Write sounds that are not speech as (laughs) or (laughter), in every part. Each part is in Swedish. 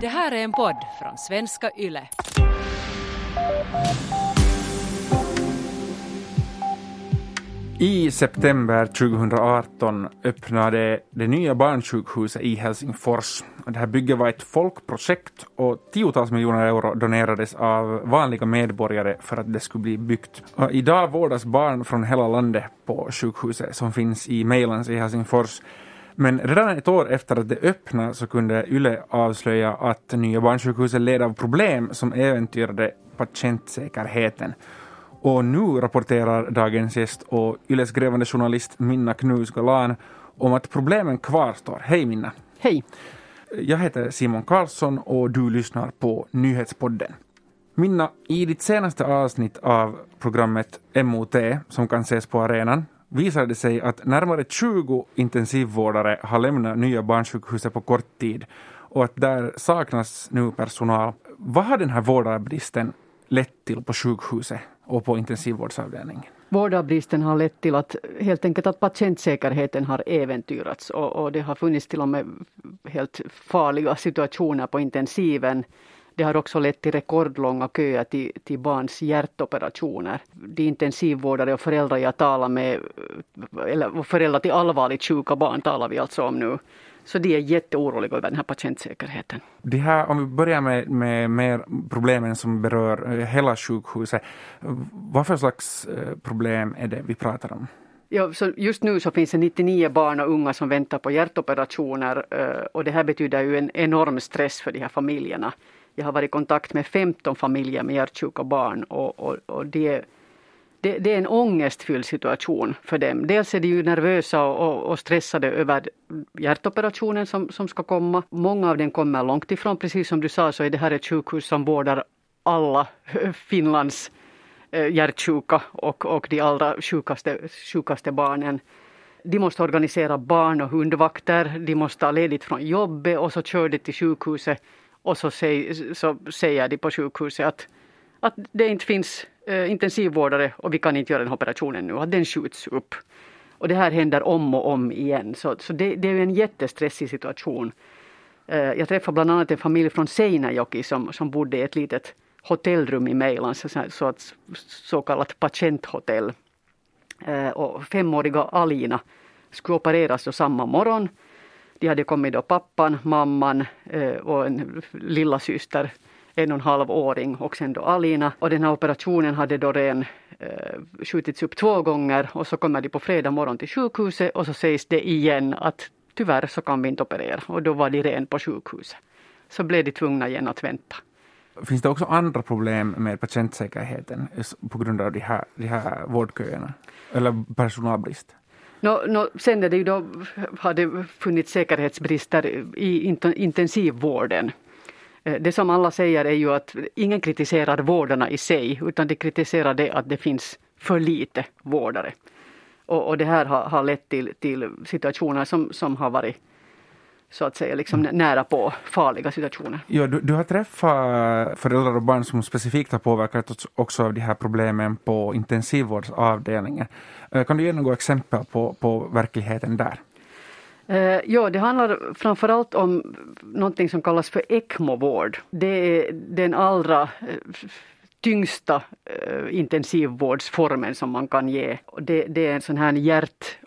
Det här är en podd från svenska YLE. I september 2018 öppnade det nya barnsjukhuset i Helsingfors. Det här bygget var ett folkprojekt och tiotals miljoner euro donerades av vanliga medborgare för att det skulle bli byggt. Och idag vårdas barn från hela landet på sjukhuset som finns i Mejlans i Helsingfors. Men redan ett år efter att det öppnade så kunde YLE avslöja att nya barnsjukhuset led av problem som äventyrade patientsäkerheten. Och nu rapporterar dagens gäst och Yles grävande journalist Minna Knus Galan om att problemen kvarstår. Hej Minna! Hej! Jag heter Simon Karlsson och du lyssnar på Nyhetspodden. Minna, i ditt senaste avsnitt av programmet MOT, som kan ses på arenan, visade det sig att närmare 20 intensivvårdare har lämnat nya barnsjukhuset på kort tid och att där saknas nu personal. Vad har den här vårdarbristen lett till på sjukhuset och på intensivvårdsavdelningen? Vårdarbristen har lett till att helt enkelt att patientsäkerheten har äventyrats och, och det har funnits till och med helt farliga situationer på intensiven. Det har också lett till rekordlånga köer till, till barns hjärtoperationer. De intensivvårdare och föräldrar jag talar med, eller föräldrar till allvarligt sjuka barn talar vi alltså om nu, så de är jätteoroliga över den här patientsäkerheten. Det här, om vi börjar med, med, med problemen som berör eh, hela sjukhuset. Vad för slags eh, problem är det vi pratar om? Ja, så just nu så finns det 99 barn och unga som väntar på hjärtoperationer eh, och det här betyder ju en enorm stress för de här familjerna. Jag har varit i kontakt med 15 familjer med hjärtsjuka barn och, och, och det det, det, är en ångestfylld situation för dem. Dels är de ju nervösa och, och, stressade över hjärtoperationen som, som ska komma. Många av dem kommer långt ifrån. Precis som du sa så är det här ett sjukhus som vårdar alla (laughs) Finlands eh, hjärtsjuka och, och de allra sjukaste, sjukaste barnen. De måste organisera barn och hundvakter, de måste ha ledigt från jobbet och så kör de till sjukhuset och så, säg, så säger de på sjukhuset att, att det inte finns eh, intensivvårdare och vi kan inte göra den operationen nu, att den skjuts upp. Och det här händer om och om igen, så, så det, det är en jättestressig situation. Eh, jag träffade bland annat en familj från Seinäjoki som, som bodde i ett litet hotellrum i Mejlan, så, så, att, så kallat patienthotell. Eh, och femåriga Alina skulle opereras då samma morgon. De hade kommit då pappan, mamman eh, och en lilla syster en och en halv åring och sen då Alina. Och den här operationen hade då redan eh, skjutits upp två gånger och så kommer de på fredag morgon till sjukhuset och så sägs det igen att tyvärr så kan vi inte operera och då var de redan på sjukhuset. Så blev de tvungna igen att vänta. Finns det också andra problem med patientsäkerheten på grund av de här, de här vårdköerna? Eller personalbrist? No, no, sen är det ju då, har det funnits säkerhetsbrister i intensivvården. Eh, det som alla säger är ju att ingen kritiserar vårdarna i sig utan de kritiserar det att det finns för lite vårdare. Och, och det här har, har lett till, till situationer som, som har varit så att säga liksom nära på farliga situationer. Ja, du, du har träffat föräldrar och barn som specifikt har påverkats också av de här problemen på intensivvårdsavdelningen. Eh, kan du ge några exempel på, på verkligheten där? Eh, ja, det handlar framförallt om någonting som kallas för ECMO-vård. Det är den allra eh, tyngsta eh, intensivvårdsformen som man kan ge. Det, det är en sån här hjärt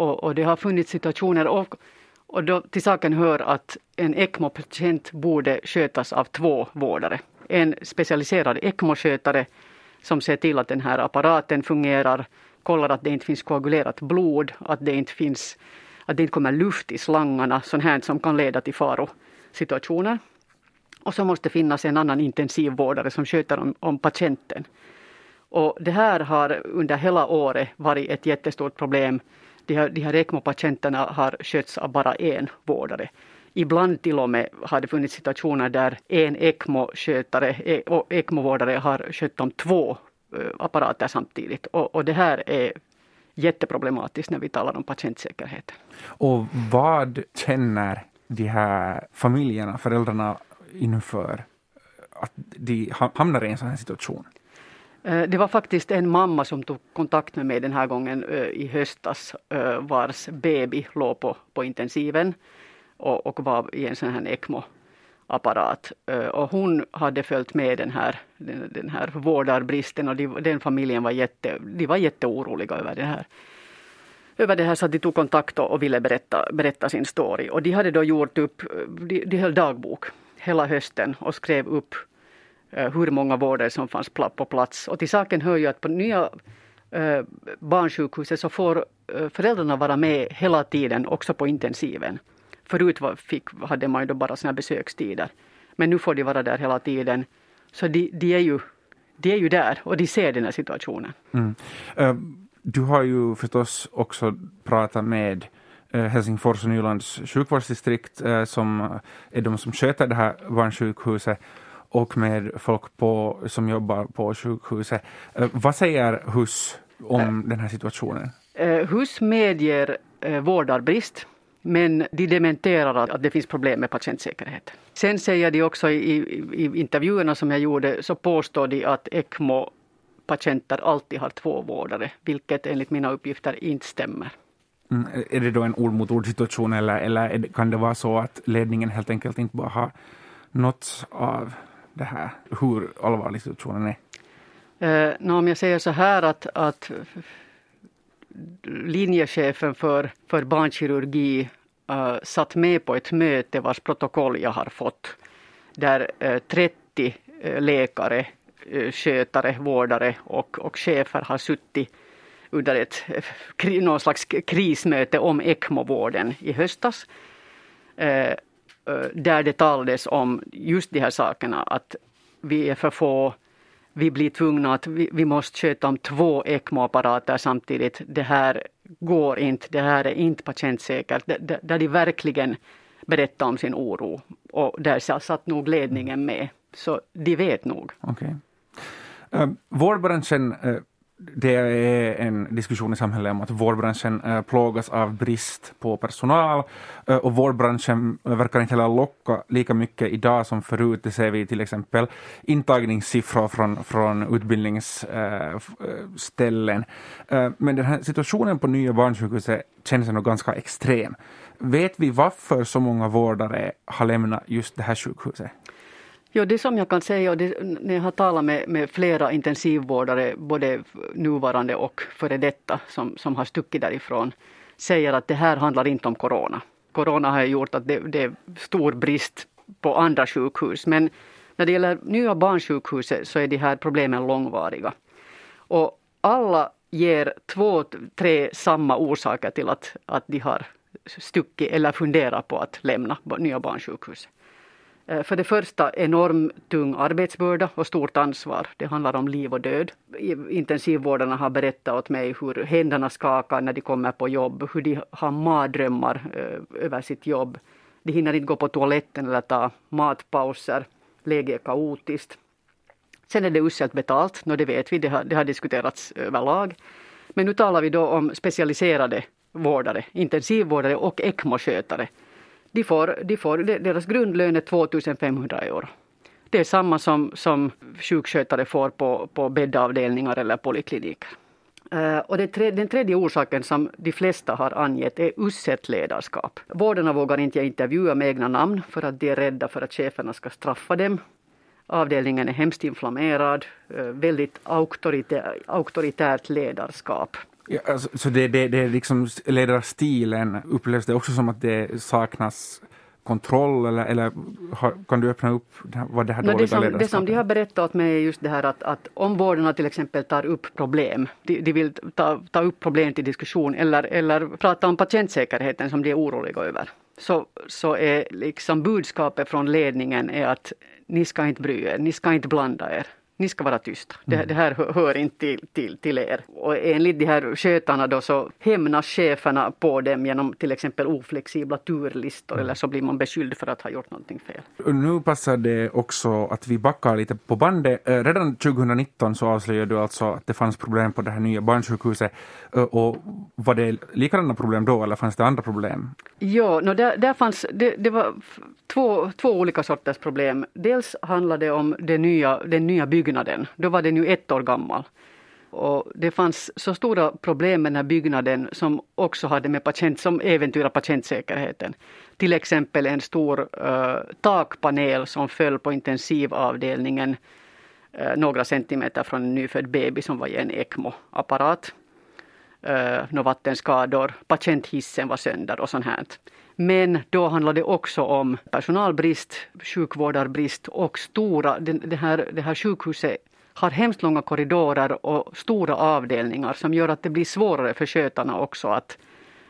och. Och, och det har funnits situationer och, och då, till saken hör att en ECMO-patient borde skötas av två vårdare. En specialiserad ECMO-skötare som ser till att den här apparaten fungerar kollar att det inte finns koagulerat blod, att det inte finns att det inte kommer luft i slangarna, sånt här som kan leda till farosituationer. Och så måste finnas en annan intensivvårdare som sköter om, om patienten. Och det här har under hela året varit ett jättestort problem. De här, de här ECMO-patienterna har skötts av bara en vårdare. Ibland till och med har det funnits situationer där en ECMO-skötare e, och ECMO-vårdare har skött om två eh, apparater samtidigt. Och, och det här är jätteproblematiskt när vi talar om patientsäkerhet. Och vad känner de här familjerna, föräldrarna inför att de hamnar i en sån här situation? Eh, det var faktiskt en mamma som tog kontakt med mig den här gången eh, i höstas eh, vars baby låg på, på intensiven. och, och var i en sån här ECMO-apparat. Och hon hade följt med den här, den, den här vårdarbristen och de, den familjen var, jätte, de var jätteoroliga över det här över det här så att de tog kontakt och ville berätta, berätta sin story. Och de hade då gjort upp, de, de höll dagbok hela hösten och skrev upp Eh, hur många vårdare som fanns på plats. Och till saken hör ju att på nya eh, barnsjukhuset så får eh, föräldrarna vara med hela tiden också på intensiven. Förut var, fick, hade man ju då bara sina besökstider. Men nu får de vara där hela tiden. Så de, de, är, ju, de är ju där och de ser den här situationen. Mm. Du har ju förstås också pratat med Helsingfors och Nylands sjukvårdsdistrikt som är de som sköter det här barnsjukhuset och med folk på, som jobbar på sjukhuset. vad säger HUS om den här situationen? HUS medger vårdarbrist men de dementerar att, det finns problem med patientsäkerhet. Sen säger de också i, i, intervjuerna som jag gjorde så påstår de att ECMO patienter alltid har två vårdare, vilket enligt mina uppgifter inte stämmer. Mm, är det då en ord mot ord situation eller, eller kan det vara så att ledningen helt enkelt inte bara har nåtts av det här, hur allvarlig situationen är? Eh, no, om jag säger så här att, att linjechefen för, för barnkirurgi eh, satt med på ett möte vars protokoll jag har fått, där eh, 30 uh, eh, läkare, eh, skötare, vårdare och, och chefer har suttit under ett eh, någon slags krismöte om ECMO-vården i höstas. Eh, där det talades om just de här sakerna att vi är för få vi blir tvungna att vi, vi måste sköta om två ECMO-apparater samtidigt. Det här går inte, det här är inte patientsäkert. Där de verkligen berättar om sin oro. Och där satt nog ledningen med. Så de vet nog. Okay. Eh, vårdbranschen eh, det är en diskussion i samhället om att vårdbranschen eh, plågas av brist på personal eh, och vårdbranschen eh, verkar inte heller locka lika mycket idag som förut. Det ser vi till exempel intagningssiffror från, från utbildningsställen. Men den här situationen på nya barnsjukhuset känns ändå ganska extrem. Vet vi varför så många vårdare har lämnat just det här sjukhuset? Jo, det som jag kan säga, och det, när jag har talat med, med flera intensivvårdare, både nuvarande och före detta, som, som har stuckit därifrån, säger att det här handlar inte om corona. Corona har gjort att det, det är stor brist på andra sjukhus, men när det gäller nya barnsjukhuset så är de här problemen långvariga. Och alla ger två, tre samma orsaker till att, att de har stuckit eller funderar på att lämna nya barnsjukhuset. Eh, för det första enorm tung arbetsbörda och stort ansvar. Det handlar om liv och död. Intensivvårdarna har berättat åt mig hur händerna skakar när de kommer på jobb, hur de har mardrömmar eh, över sitt jobb. De hinner inte gå på toaletten eller ta matpauser. Läget är kaotiskt. Sen är det uselt betalt, no, det vet vi, det har, det har diskuterats överlag. Men nu talar vi då om specialiserade vårdare, intensivvårdare och ECMO-skötare de får, de får, deras grundlön är 2500 euro. Det är samma som, som sjukskötare får på, på bäddavdelningar eller polikliniker. Uh, och det, den tredje orsaken som de flesta har angett är uselt ledarskap. Vårdarna vågar inte intervjua med egna namn för att de är rädda för att cheferna ska straffa dem. Avdelningen är hemskt inflammerad, uh, väldigt auktoritä, auktoritärt ledarskap. Ja, alltså, så det, det, det är liksom ledarstilen, upplevs det också som att det saknas kontroll eller, eller har, kan du öppna upp vad det här no, dåliga det som, Det som de har berättat åt mig är just det här att, att om vårdarna till exempel tar upp problem, de, de vill ta, ta upp problem till diskussion eller, eller prata om patientsäkerheten som de är oroliga över, så, så är liksom budskapet från ledningen är att ni ska inte bry er, ni ska inte blanda er ni ska vara tysta. Det, mm. det här hör inte till, till, till er. Och enligt de här skötarna då så hämnas cheferna på dem genom till exempel oflexibla turlistor mm. eller så blir man beskylld för att ha gjort någonting fel. Nu passar det också att vi backar lite på bandet. Eh, redan 2019 så avslöjade du alltså att det fanns problem på det här nya barnsjukhuset. Eh, och var det likadana problem då eller fanns det andra problem? Ja, no, där, där fanns, det, det var två, två olika sorters problem. Dels handlade det om det nya, den nya byggnaden. Då var den ju ett år gammal. Och det fanns så stora problem med den här byggnaden som också hade med patient, som äventyrade patientsäkerheten. Till exempel en stor uh, takpanel som föll på intensivavdelningen uh, några centimeter från en nyfödd baby som var i en ECMO-apparat. Eh, uh, några vattenskador, patienthissen var sönder och sånt här. Men då handlar det också om personalbrist, sjukvårdarbrist och stora, det, det, här, det här sjukhuset har hemskt långa korridorer och stora avdelningar som gör att det blir svårare för skötarna också att,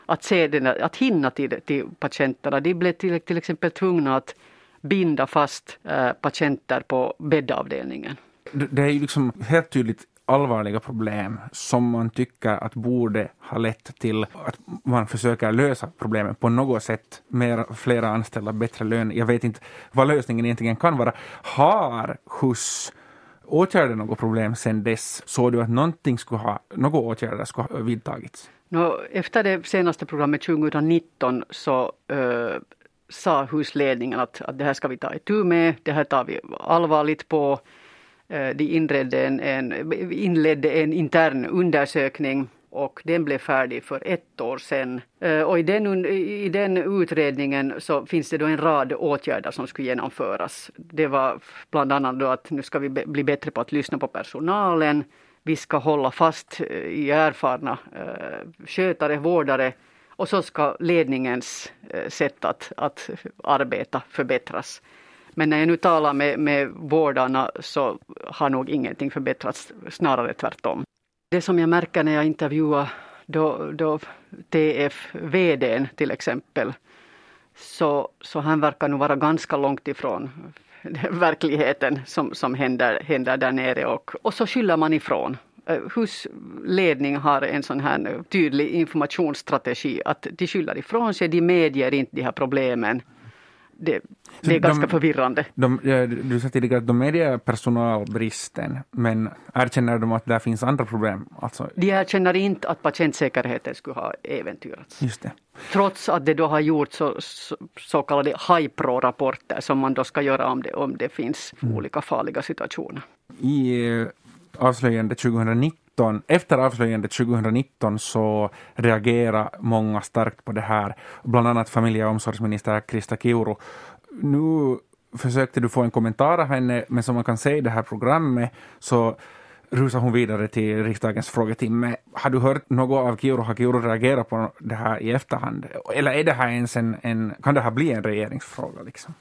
att, se den, att hinna till, till patienterna. De blev till, till exempel tvungna att binda fast äh, patienter på bäddavdelningen. Det är ju liksom helt tydligt allvarliga problem som man tycker att borde ha lett till att man försöker lösa problemen på något sätt. Mer, flera anställda, bättre lön. Jag vet inte vad lösningen egentligen kan vara. Har HUS åtgärdat något problem sedan dess? Såg du att någonting skulle ha, några åtgärder skulle ha vidtagits? No, efter det senaste programmet 2019 så uh, sa husledningen att, att det här ska vi ta itu med, det här tar vi allvarligt på. Eh, de inledde en, en, inledde en intern undersökning och den blev färdig för ett år sedan. Eh, och i den, i den utredningen så finns det då en rad åtgärder som skulle genomföras. Det var bland annat då att nu ska vi bli bättre på att lyssna på personalen. Vi ska hålla fast eh, i erfarna skötare, vårdare och så ska ledningens sätt att, att arbeta förbättras. Men när jag nu talar med, med vårdarna så har nog ingenting förbättrats, snarare tvärtom. Det som jag märker när jag intervjuar då, då TF-VDn till exempel, så, så han verkar nog vara ganska långt ifrån (laughs) verkligheten som, som händer, händer där nere och, och så skyller man ifrån. Eh, HUS husledning har en sån här tydlig informationsstrategi att de skyller ifrån sig, de medger inte de här problemen det, det är ganska de, förvirrande. De, du sa tidigare att de medger personalbristen, men erkänner de att det finns andra problem? Alltså... De erkänner inte att patientsäkerheten skulle ha äventyrats. Just det. Trots att det då har gjorts så, så, så kallade HIPRO-rapporter som man då ska göra om det, om det finns mm. olika farliga situationer. I eh, avslöjandet 2019 2019, efter avslöjandet 2019 så reagerar många starkt på det här, bland annat familje och omsorgsminister Krista Kiuru. Nu försökte du få en kommentar av henne, men som man kan se i det här programmet så rusar hon vidare till riksdagens frågetimme. Har du hört något av Kiuru? Har Kiuru reagerat på det här i efterhand? Eller är det här ens en, en kan det här bli en regeringsfråga? Liksom?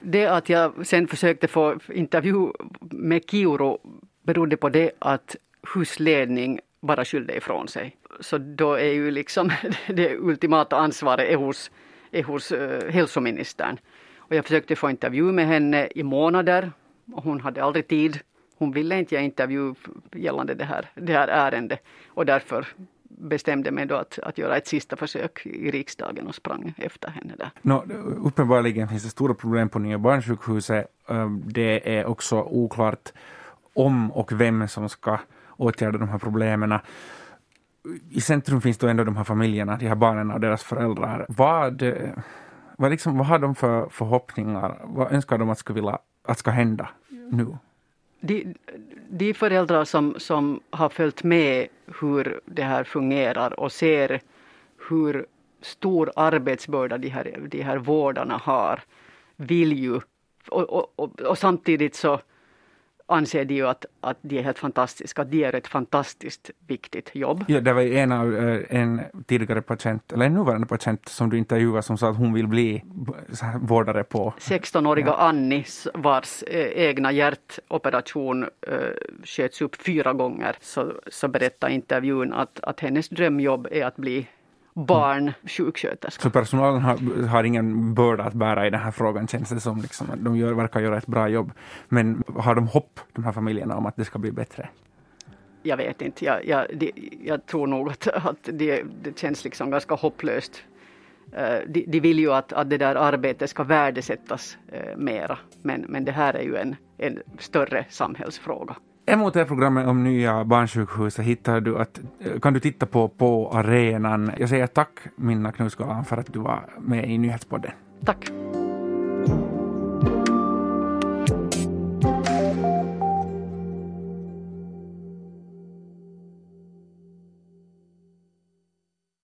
Det att jag sen försökte få intervju med Kiuru berodde på det att husledning bara skyllde ifrån sig. Så då är ju liksom (laughs) det ultimata ansvaret är hos, är hos uh, hälsoministern. Och jag försökte få intervju med henne i månader och hon hade aldrig tid. Hon ville inte ge intervju gällande det här, det här ärendet och därför bestämde mig då att, att göra ett sista försök i riksdagen och sprang efter henne där. No, uppenbarligen finns det stora problem på Nya barnsjukhuset. Eh, det är också oklart om och vem som ska åtgärda de här problemen. I centrum finns då ändå de här familjerna, de här barnen och deras föräldrar. Vad, vad, liksom, vad har de för förhoppningar? Vad önskar de att ska, vilja, att ska hända nu? De, de föräldrar som, som har följt med hur det här fungerar och ser hur stor arbetsbörda de här, de här vårdarna har, vill ju och, och, och, och samtidigt så anser de ju att, att de är helt fantastiska, att de gör ett fantastiskt viktigt jobb. Ja, det var en, av, eh, en tidigare patient, eller en nuvarande patient som du intervjuade som sa att hon vill bli vårdare på... 16-åriga ja. Annie vars eh, egna hjärtoperation eh, sköts upp fyra gånger så, så berättar intervjun att, att hennes drömjobb är att bli barnsjuksköterska. Så personalen har, har, ingen börda att bära i den här frågan känns det som. Liksom. De gör, verkar göra ett bra jobb. Men har de hopp, de här familjerna, om att det ska bli bättre? Jag vet inte. Jag, jag, det, jag tror nog att, att det, det känns liksom ganska hopplöst. Uh, de, de, vill ju att, att det där arbetet ska värdesättas uh, mera. Men, men det här är ju en, en större samhällsfråga. Emot det programmet om nya barnsjukhuset hittar du att, eh, kan du titta på på arenan. Jag säger tack Minna Knutsgalan för att du var med i Nyhetspodden. Tack.